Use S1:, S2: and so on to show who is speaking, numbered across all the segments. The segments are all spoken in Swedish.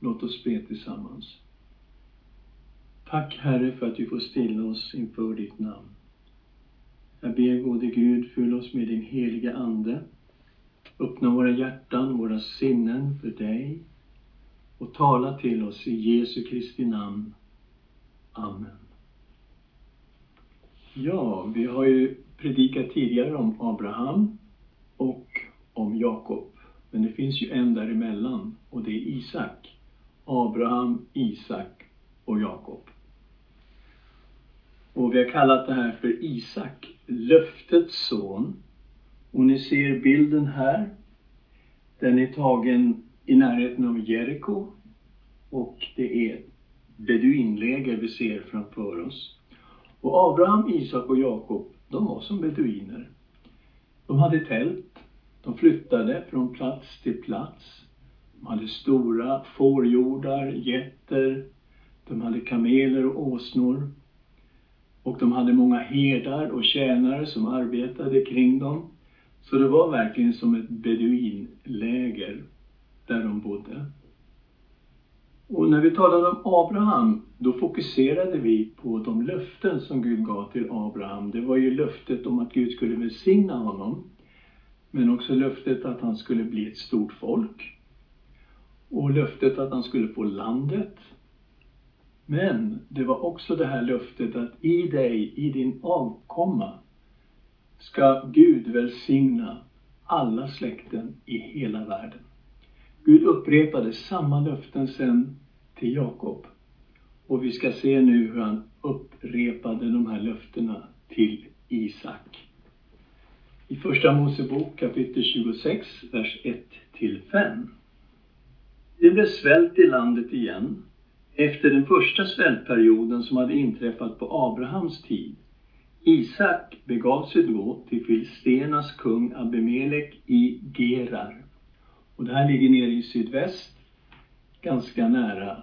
S1: Låt oss be tillsammans. Tack Herre för att vi får stilla oss inför ditt namn. Jag ber gode Gud, fyll oss med din heliga Ande. Öppna våra hjärtan, våra sinnen för dig och tala till oss i Jesu Kristi namn. Amen. Ja, vi har ju predikat tidigare om Abraham och om Jakob. Men det finns ju en däremellan och det är Isak. Abraham, Isak och Jakob. Och vi har kallat det här för Isak, löftets son. Och ni ser bilden här. Den är tagen i närheten av Jeriko. Och det är beduinläger vi ser framför oss. Och Abraham, Isak och Jakob, de var som beduiner. De hade tält. De flyttade från plats till plats. De hade stora fårjordar, getter. De hade kameler och åsnor. Och de hade många herdar och tjänare som arbetade kring dem. Så det var verkligen som ett beduinläger där de bodde. Och när vi talade om Abraham, då fokuserade vi på de löften som Gud gav till Abraham. Det var ju löftet om att Gud skulle välsigna honom. Men också löftet att han skulle bli ett stort folk. Och löftet att han skulle få landet. Men det var också det här löftet att i dig, i din avkomma, ska Gud välsigna alla släkten i hela världen. Gud upprepade samma löften sen till Jakob. Och vi ska se nu hur han upprepade de här löftena till Isak. I Första Mosebok kapitel 26, vers 1 till 5. Det blev svält i landet igen efter den första svältperioden som hade inträffat på Abrahams tid. Isak begav sig då till Filistenas kung Abimelek i Gerar. Och det här ligger nere i sydväst, ganska nära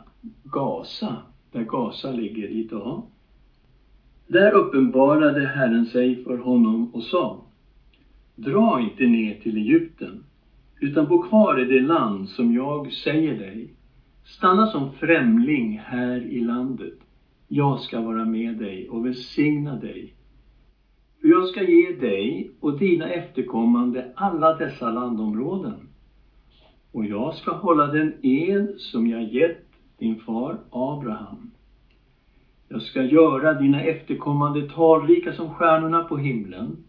S1: Gaza, där Gaza ligger idag. Där uppenbarade Herren sig för honom och sa Dra inte ner till Egypten, utan bo kvar i det land som jag säger dig. Stanna som främling här i landet. Jag ska vara med dig och välsigna dig. För jag ska ge dig och dina efterkommande alla dessa landområden. Och jag ska hålla den ed som jag gett din far Abraham. Jag ska göra dina efterkommande talrika som stjärnorna på himlen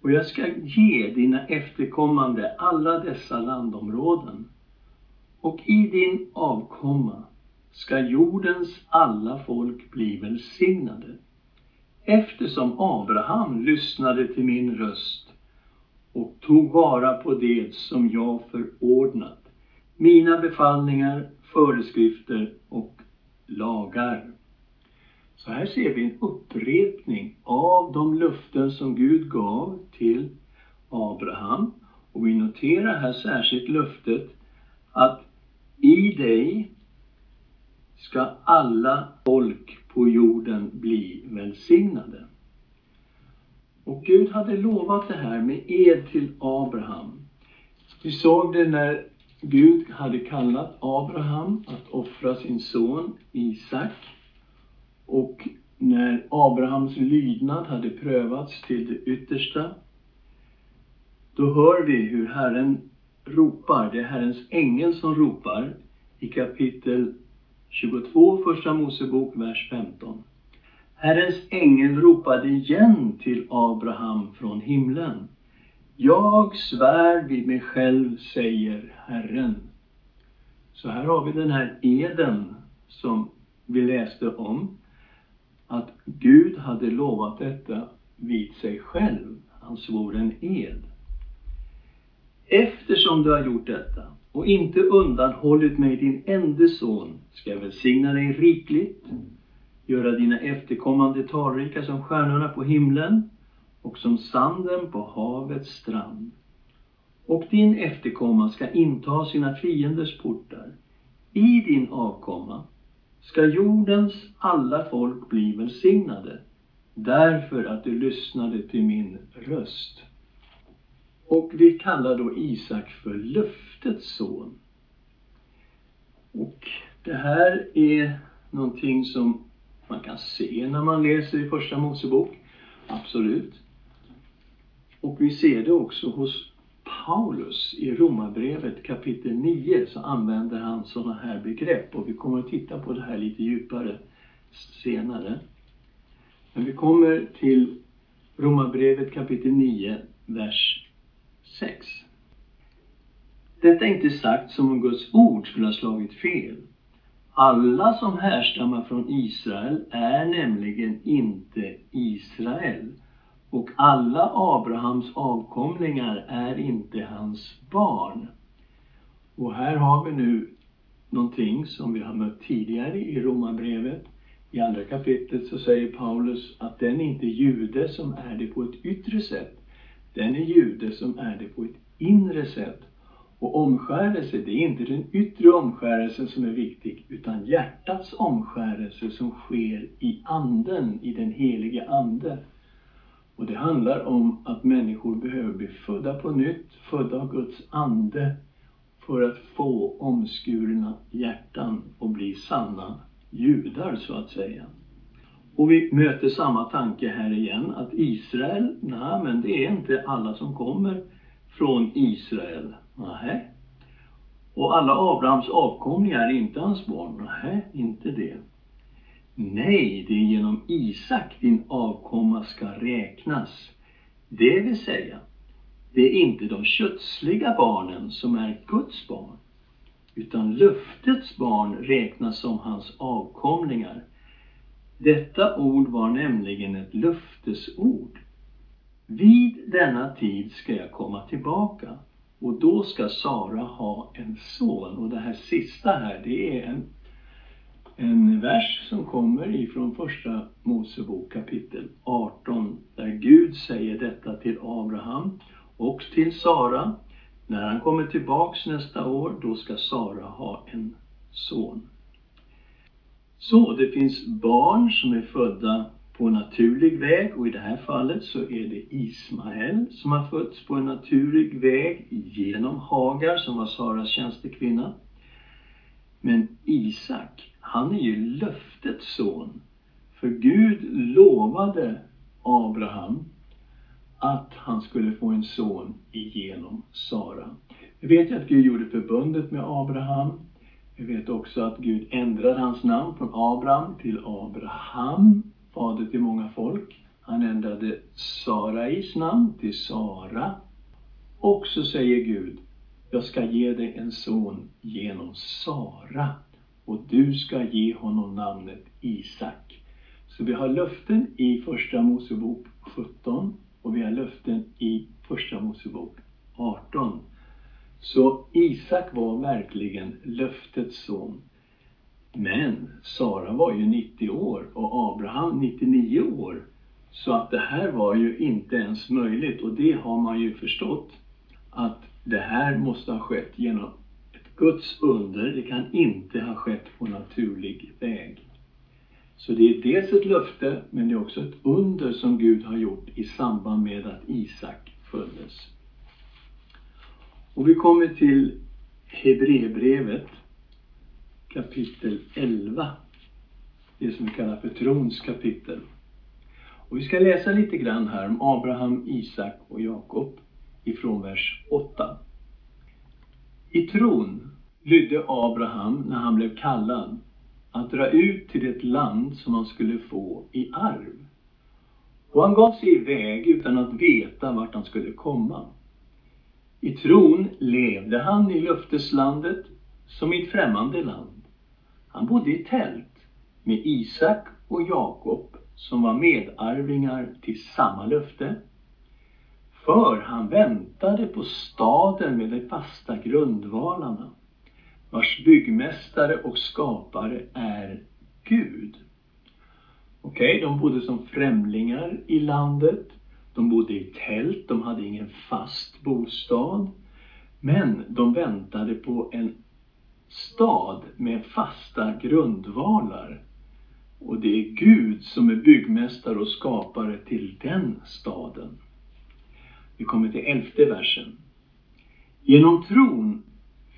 S1: och jag ska ge dina efterkommande alla dessa landområden. Och i din avkomma ska jordens alla folk bli välsignade. Eftersom Abraham lyssnade till min röst och tog vara på det som jag förordnat, mina befallningar, föreskrifter och lagar. Så här ser vi en upprepning av de löften som Gud gav till Abraham. Och vi noterar här särskilt löftet att i dig ska alla folk på jorden bli välsignade. Och Gud hade lovat det här med ed till Abraham. Vi såg det när Gud hade kallat Abraham att offra sin son Isak. Och när Abrahams lydnad hade prövats till det yttersta, då hör vi hur Herren ropar. Det är Herrens ängel som ropar i kapitel 22, första Mosebok, vers 15. Herrens ängel ropade igen till Abraham från himlen. Jag svär vid mig själv, säger Herren. Så här har vi den här eden som vi läste om att Gud hade lovat detta vid sig själv. Han svor en ed. Eftersom du har gjort detta och inte undanhållit mig din enda son ska jag välsigna dig rikligt, göra dina efterkommande talrika som stjärnorna på himlen och som sanden på havets strand. Och din efterkomma ska inta sina fienders portar. I din avkomma ska jordens alla folk bli välsignade därför att du lyssnade till min röst. Och vi kallar då Isak för löftets son. Och det här är någonting som man kan se när man läser i Första Mosebok. Absolut. Och vi ser det också hos Paulus i Romarbrevet kapitel 9 så använder han sådana här begrepp och vi kommer att titta på det här lite djupare senare. Men vi kommer till Romarbrevet kapitel 9, vers 6. Detta är inte sagt som om Guds ord skulle ha slagit fel. Alla som härstammar från Israel är nämligen inte Israel. Och alla Abrahams avkomlingar är inte hans barn. Och här har vi nu någonting som vi har mött tidigare i Romarbrevet. I andra kapitlet så säger Paulus att den är inte jude som är det på ett yttre sätt. Den är jude som är det på ett inre sätt. Och omskärelse, det är inte den yttre omskärelsen som är viktig, utan hjärtats omskärelse som sker i anden, i den helige ande. Och det handlar om att människor behöver bli födda på nytt, födda av Guds ande, för att få omskurna hjärtan och bli sanna judar så att säga. Och vi möter samma tanke här igen, att Israel, nej men det är inte alla som kommer från Israel. Nej. Och alla Abrahams avkomlingar är inte hans barn. Nej, inte det. Nej, det är genom Isak din avkomma ska räknas. Det vill säga, det är inte de kötsliga barnen som är Guds barn, utan löftets barn räknas som hans avkomlingar. Detta ord var nämligen ett löftesord. Vid denna tid ska jag komma tillbaka och då ska Sara ha en son. Och det här sista här, det är en en vers som kommer ifrån första Mosebok kapitel 18 där Gud säger detta till Abraham och till Sara. När han kommer tillbaks nästa år, då ska Sara ha en son. Så det finns barn som är födda på naturlig väg och i det här fallet så är det Ismael som har fötts på en naturlig väg genom Hagar som var Saras tjänstekvinna. Men Isak, han är ju löftets son. För Gud lovade Abraham att han skulle få en son igenom Sara. Vi vet ju att Gud gjorde förbundet med Abraham. Vi vet också att Gud ändrade hans namn från Abraham till Abraham, fader till många folk. Han ändrade Sarais namn till Sara. Och så säger Gud, jag ska ge dig en son genom Sara och du ska ge honom namnet Isak. Så vi har löften i Första Mosebok 17 och vi har löften i Första Mosebok 18. Så Isak var verkligen löftets son. Men Sara var ju 90 år och Abraham 99 år. Så att det här var ju inte ens möjligt och det har man ju förstått att det här måste ha skett genom Guds under, det kan inte ha skett på naturlig väg. Så det är dels ett löfte, men det är också ett under som Gud har gjort i samband med att Isak föddes. Och vi kommer till Hebreerbrevet kapitel 11. Det som vi kallar för trons kapitel. Och vi ska läsa lite grann här om Abraham, Isak och Jakob ifrån vers 8. I tron lydde Abraham när han blev kallad att dra ut till ett land som han skulle få i arv. Och han gav sig iväg utan att veta vart han skulle komma. I tron levde han i löfteslandet som i ett främmande land. Han bodde i tält med Isak och Jakob som var medarvingar till samma löfte. För han väntade på staden med de fasta grundvalarna, vars byggmästare och skapare är Gud. Okej, okay, de bodde som främlingar i landet. De bodde i tält, de hade ingen fast bostad. Men de väntade på en stad med fasta grundvalar. Och det är Gud som är byggmästare och skapare till den staden. Vi kommer till elfte versen. Genom tron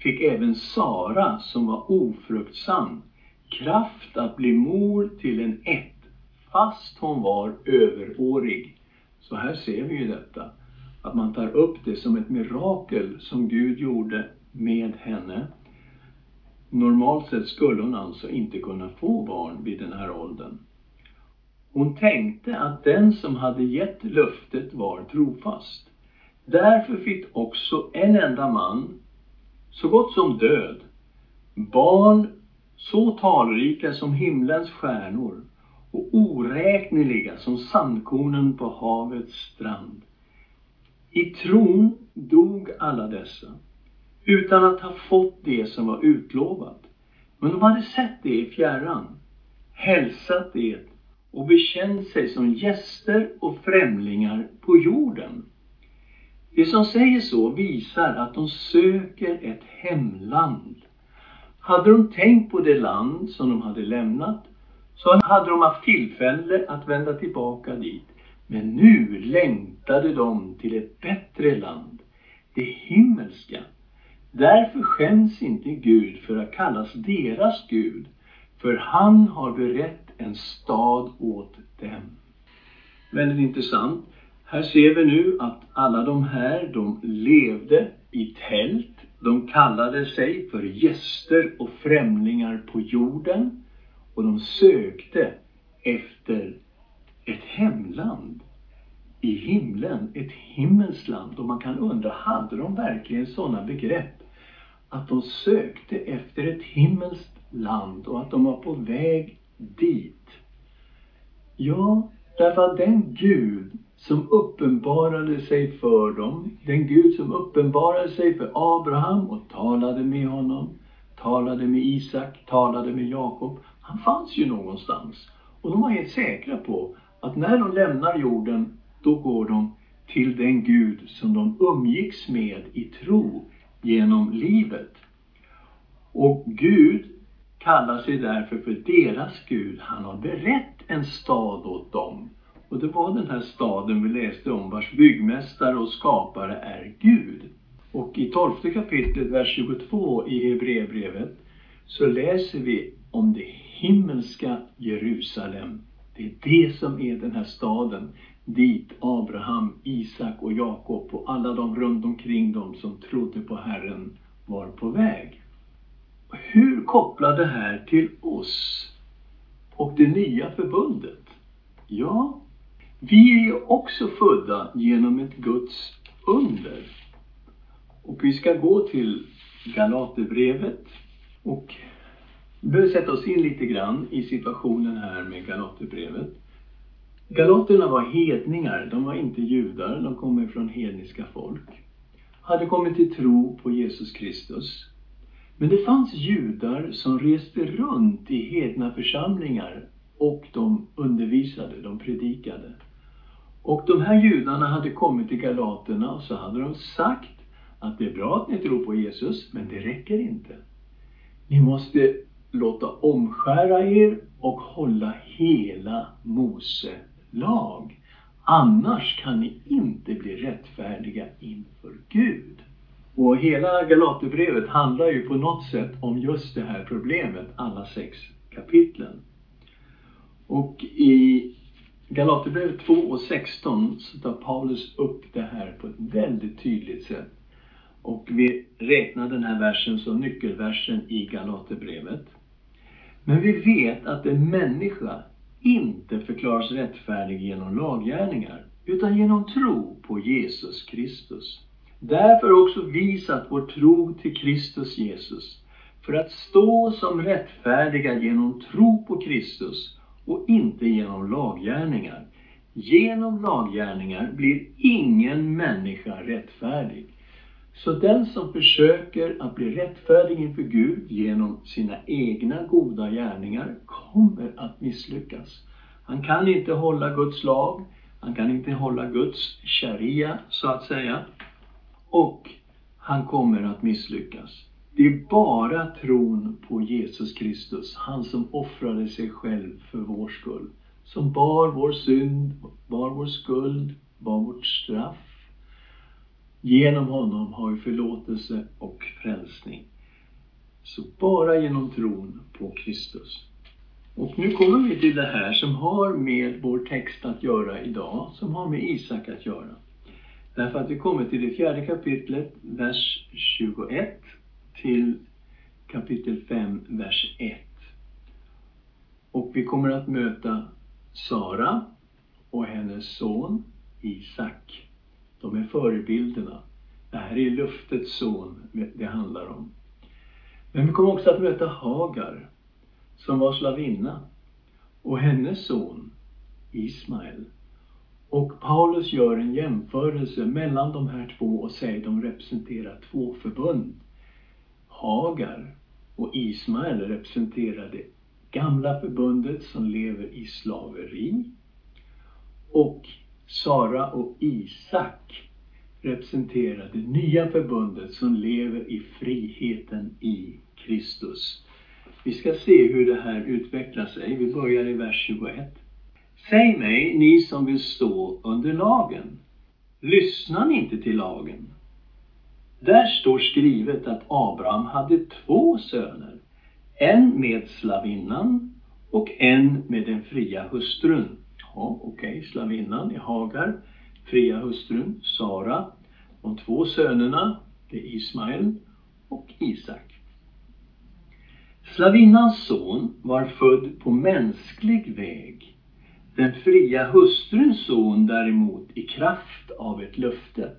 S1: fick även Sara, som var ofruktsam, kraft att bli mor till en ett, fast hon var överårig. Så här ser vi ju detta, att man tar upp det som ett mirakel som Gud gjorde med henne. Normalt sett skulle hon alltså inte kunna få barn vid den här åldern. Hon tänkte att den som hade gett löftet var trofast. Därför fick också en enda man, så gott som död, barn så talrika som himlens stjärnor och oräkneliga som sandkornen på havets strand. I tron dog alla dessa, utan att ha fått det som var utlovat. Men de hade sett det i fjärran, hälsat det och bekänt sig som gäster och främlingar på jorden. Det som säger så visar att de söker ett hemland. Hade de tänkt på det land som de hade lämnat så hade de haft tillfälle att vända tillbaka dit. Men nu längtade de till ett bättre land, det himmelska. Därför skäms inte Gud för att kallas deras Gud, för han har berett en stad åt dem. Väldigt intressant. Här ser vi nu att alla de här, de levde i tält. De kallade sig för gäster och främlingar på jorden. Och de sökte efter ett hemland i himlen, ett himmelsland. Och man kan undra, hade de verkligen sådana begrepp? Att de sökte efter ett himmelskt land och att de var på väg dit. Ja, därför att den Gud som uppenbarade sig för dem, den Gud som uppenbarade sig för Abraham och talade med honom, talade med Isak, talade med Jakob. Han fanns ju någonstans. Och de var helt säkra på att när de lämnar jorden, då går de till den Gud som de umgicks med i tro genom livet. Och Gud kallar sig därför för deras Gud. Han har berett en stad åt dem. Och det var den här staden vi läste om vars byggmästare och skapare är Gud. Och i tolfte kapitlet, vers 22 i Hebreerbrevet så läser vi om det himmelska Jerusalem. Det är det som är den här staden dit Abraham, Isak och Jakob och alla de runt omkring dem som trodde på Herren var på väg. Hur kopplar det här till oss och det nya förbundet? Ja, vi är ju också födda genom ett Guds under. Och vi ska gå till Galaterbrevet och vi behöver sätta oss in lite grann i situationen här med Galaterbrevet. Galaterna var hedningar, de var inte judar, de kommer från hedniska folk. Hade kommit till tro på Jesus Kristus. Men det fanns judar som reste runt i hedna församlingar och de undervisade, de predikade. Och de här judarna hade kommit till galaterna och så hade de sagt att det är bra att ni tror på Jesus, men det räcker inte. Ni måste låta omskära er och hålla hela Mose lag. Annars kan ni inte bli rättfärdiga inför Gud. Och hela Galaterbrevet handlar ju på något sätt om just det här problemet, alla sex kapitlen. Och i Galaterbrevet 2 och 16 så tar Paulus upp det här på ett väldigt tydligt sätt. Och vi räknar den här versen som nyckelversen i Galaterbrevet. Men vi vet att en människa inte förklaras rättfärdig genom laggärningar, utan genom tro på Jesus Kristus. Därför också visat vår tro till Kristus Jesus, för att stå som rättfärdiga genom tro på Kristus och inte genom laggärningar. Genom laggärningar blir ingen människa rättfärdig. Så den som försöker att bli rättfärdig inför Gud genom sina egna goda gärningar kommer att misslyckas. Han kan inte hålla Guds lag, han kan inte hålla Guds sharia så att säga. Och han kommer att misslyckas. Det är bara tron på Jesus Kristus, han som offrade sig själv för vår skull, som bar vår synd, bar vår skuld, bar vårt straff. Genom honom har vi förlåtelse och frälsning. Så bara genom tron på Kristus. Och nu kommer vi till det här som har med vår text att göra idag, som har med Isak att göra. Därför att vi kommer till det fjärde kapitlet, vers 21 till kapitel 5, vers 1. Och vi kommer att möta Sara och hennes son Isak. De är förebilderna. Det här är luftets son det handlar om. Men vi kommer också att möta Hagar, som var slavinna, och hennes son Ismael. Och Paulus gör en jämförelse mellan de här två och säger att de representerar två förbund. Hagar och Ismael representerar det gamla förbundet som lever i slaveri. Och Sara och Isak representerar det nya förbundet som lever i friheten i Kristus. Vi ska se hur det här utvecklar sig. Vi börjar i vers 21. Säg mig, ni som vill stå under lagen, lyssnar ni inte till lagen? Där står skrivet att Abraham hade två söner, en med slavinnan och en med den fria hustrun. Ja, okej, okay. slavinnan är Hagar, fria hustrun Sara. De två sönerna, det är Ismael och Isak. Slavinnans son var född på mänsklig väg. Den fria hustruns son däremot i kraft av ett löfte.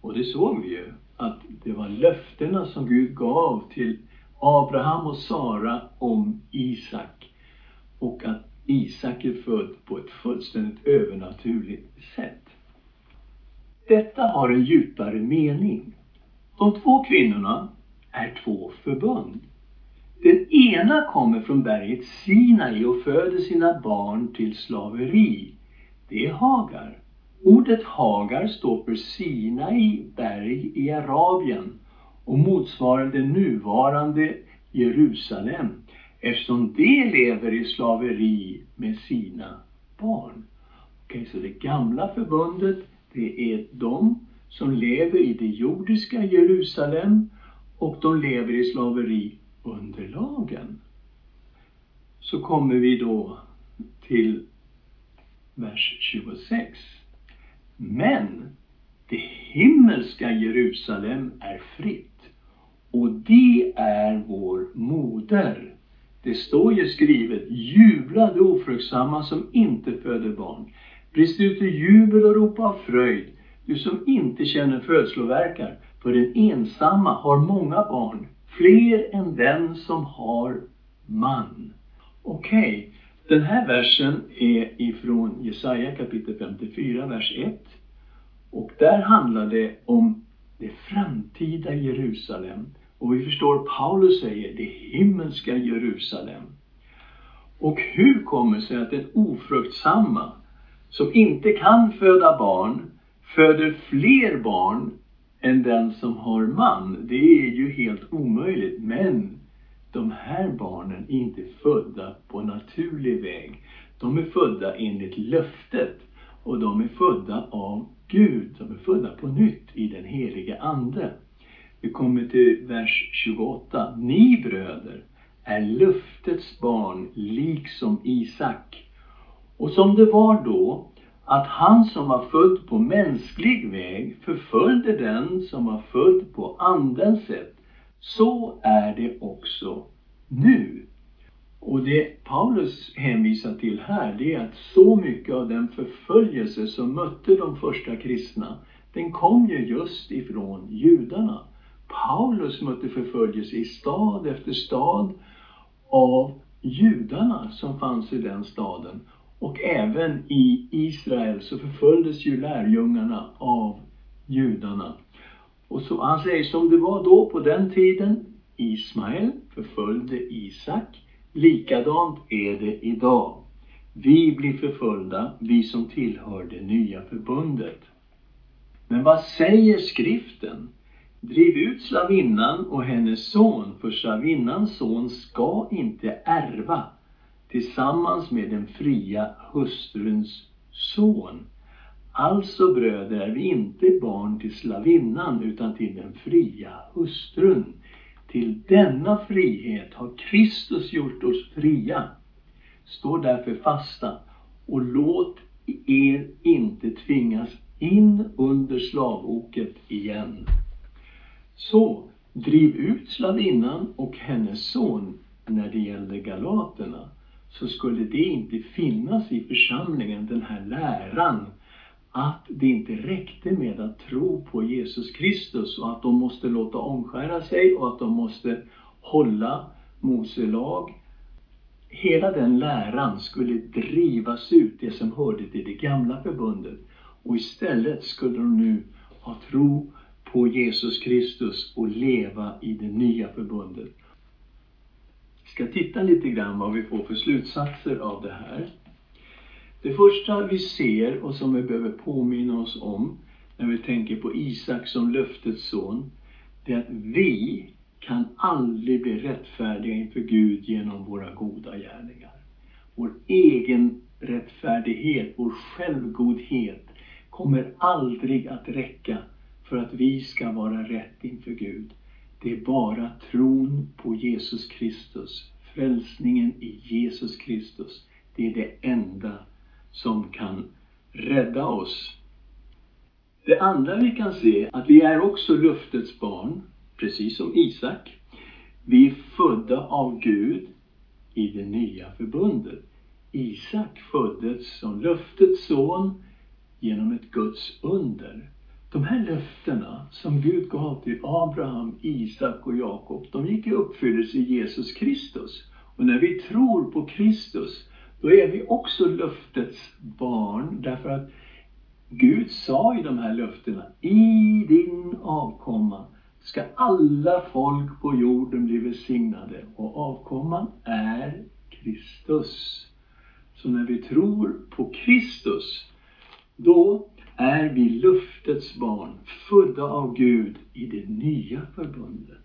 S1: Och det såg vi ju, att det var löftena som Gud gav till Abraham och Sara om Isak. Och att Isak är född på ett fullständigt övernaturligt sätt. Detta har en djupare mening. De två kvinnorna är två förbund. Den ena kommer från berget Sinai och föder sina barn till slaveri. Det är Hagar. Ordet Hagar står för Sinai berg i Arabien och motsvarar det nuvarande Jerusalem eftersom de lever i slaveri med sina barn. Okej, så det gamla förbundet, det är de som lever i det jordiska Jerusalem och de lever i slaveri under lagen. Så kommer vi då till vers 26. Men det himmelska Jerusalem är fritt och det är vår moder. Det står ju skrivet, jubla du ofruktsamma som inte föder barn. Brist ut i jubel och ropa av fröjd, du som inte känner födslovärkar, för den ensamma har många barn fler än den som har man. Okej, okay den här versen är ifrån Jesaja kapitel 54, vers 1. Och där handlar det om det framtida Jerusalem. Och vi förstår Paulus säger det himmelska Jerusalem. Och hur kommer det sig att den ofruktsamma, som inte kan föda barn, föder fler barn än den som har man. Det är ju helt omöjligt. Men de här barnen är inte födda på naturlig väg. De är födda enligt löftet och de är födda av Gud. De är födda på nytt i den helige Ande. Vi kommer till vers 28. Ni bröder är löftets barn liksom Isak. Och som det var då att han som var född på mänsklig väg förföljde den som var född på andens sätt. Så är det också nu. Och det Paulus hänvisar till här, det är att så mycket av den förföljelse som mötte de första kristna, den kom ju just ifrån judarna. Paulus mötte förföljelse i stad efter stad av judarna som fanns i den staden. Och även i Israel så förföljdes ju lärjungarna av judarna. Och så han säger som det var då på den tiden, Ismael förföljde Isak, likadant är det idag. Vi blir förföljda, vi som tillhör det nya förbundet. Men vad säger skriften? Driv ut slavinnan och hennes son, för slavinnans son ska inte ärva tillsammans med den fria hustruns son. Alltså bröder är vi inte barn till slavinnan utan till den fria hustrun. Till denna frihet har Kristus gjort oss fria. Stå därför fasta och låt er inte tvingas in under slavoket igen. Så driv ut slavinnan och hennes son när det gällde galaterna så skulle det inte finnas i församlingen den här läran att det inte räckte med att tro på Jesus Kristus och att de måste låta omskära sig och att de måste hålla Mose lag. Hela den läran skulle drivas ut, det som hörde till det gamla förbundet. Och istället skulle de nu ha tro på Jesus Kristus och leva i det nya förbundet. Vi ska titta lite grann vad vi får för slutsatser av det här. Det första vi ser och som vi behöver påminna oss om när vi tänker på Isak som löftets son, det är att vi kan aldrig bli rättfärdiga inför Gud genom våra goda gärningar. Vår egen rättfärdighet, vår självgodhet kommer aldrig att räcka för att vi ska vara rätt inför Gud. Det är bara tron på Jesus Kristus, frälsningen i Jesus Kristus. Det är det enda som kan rädda oss. Det andra vi kan se, är att vi är också luftets barn, precis som Isak. Vi är födda av Gud i det nya förbundet. Isak föddes som löftets son genom ett Guds under. De här löftena som Gud gav till Abraham, Isak och Jakob, de gick i uppfyllelse i Jesus Kristus. Och när vi tror på Kristus, då är vi också löftets barn. Därför att Gud sa i de här löftena, i din avkomma ska alla folk på jorden bli välsignade. Och avkomman är Kristus. Så när vi tror på Kristus, då är vi luftets barn, födda av Gud i det nya förbundet.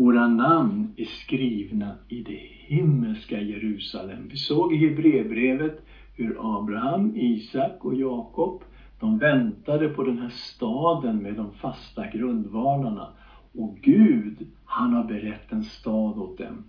S1: Våra namn är skrivna i det himmelska Jerusalem. Vi såg i Hebreerbrevet hur Abraham, Isak och Jakob, de väntade på den här staden med de fasta grundvalarna. Och Gud, han har berett en stad åt dem.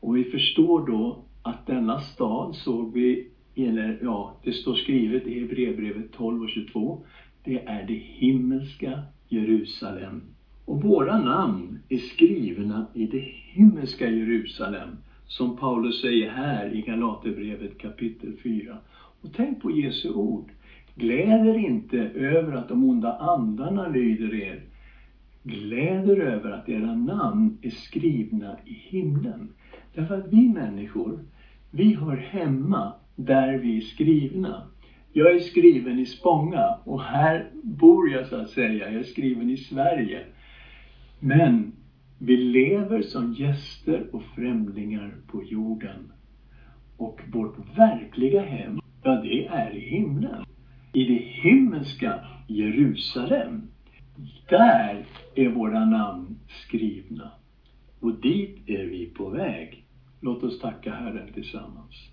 S1: Och vi förstår då att denna stad såg vi eller ja, det står skrivet i Hebreerbrevet 12 och 22. Det är det himmelska Jerusalem. Och våra namn är skrivna i det himmelska Jerusalem. Som Paulus säger här i Galaterbrevet kapitel 4. Och tänk på Jesu ord. Gläder inte över att de onda andarna lyder er. Gläder över att era namn är skrivna i himlen. Därför att vi människor, vi hör hemma där vi är skrivna. Jag är skriven i Spånga och här bor jag så att säga. Jag är skriven i Sverige. Men vi lever som gäster och främlingar på jorden. Och vårt verkliga hem, ja det är i himlen. I det himmelska Jerusalem. Där är våra namn skrivna. Och dit är vi på väg. Låt oss tacka Herren tillsammans.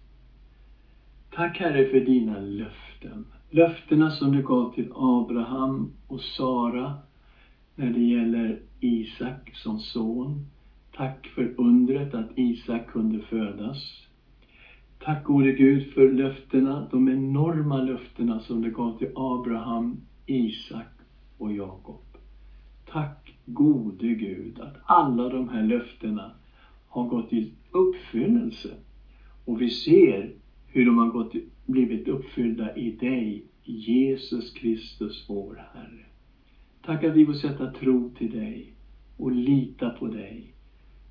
S1: Tack Herre för dina löften. Löftena som du gav till Abraham och Sara när det gäller Isak som son. Tack för undret att Isak kunde födas. Tack gode Gud för löftena, de enorma löftena som du gav till Abraham, Isak och Jakob. Tack gode Gud att alla de här löftena har gått i uppfyllelse. Och vi ser hur de har gått, blivit uppfyllda i dig, Jesus Kristus vår Herre. Tack att vi får sätta tro till dig och lita på dig.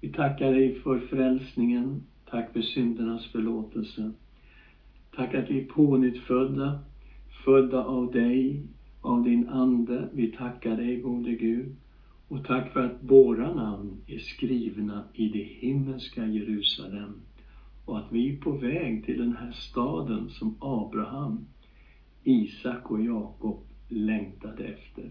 S1: Vi tackar dig för frälsningen. Tack för syndernas förlåtelse. Tack att vi är pånyttfödda, födda av dig, av din Ande. Vi tackar dig, gode Gud. Och tack för att våra namn är skrivna i det himmelska Jerusalem och att vi är på väg till den här staden som Abraham, Isak och Jakob längtade efter.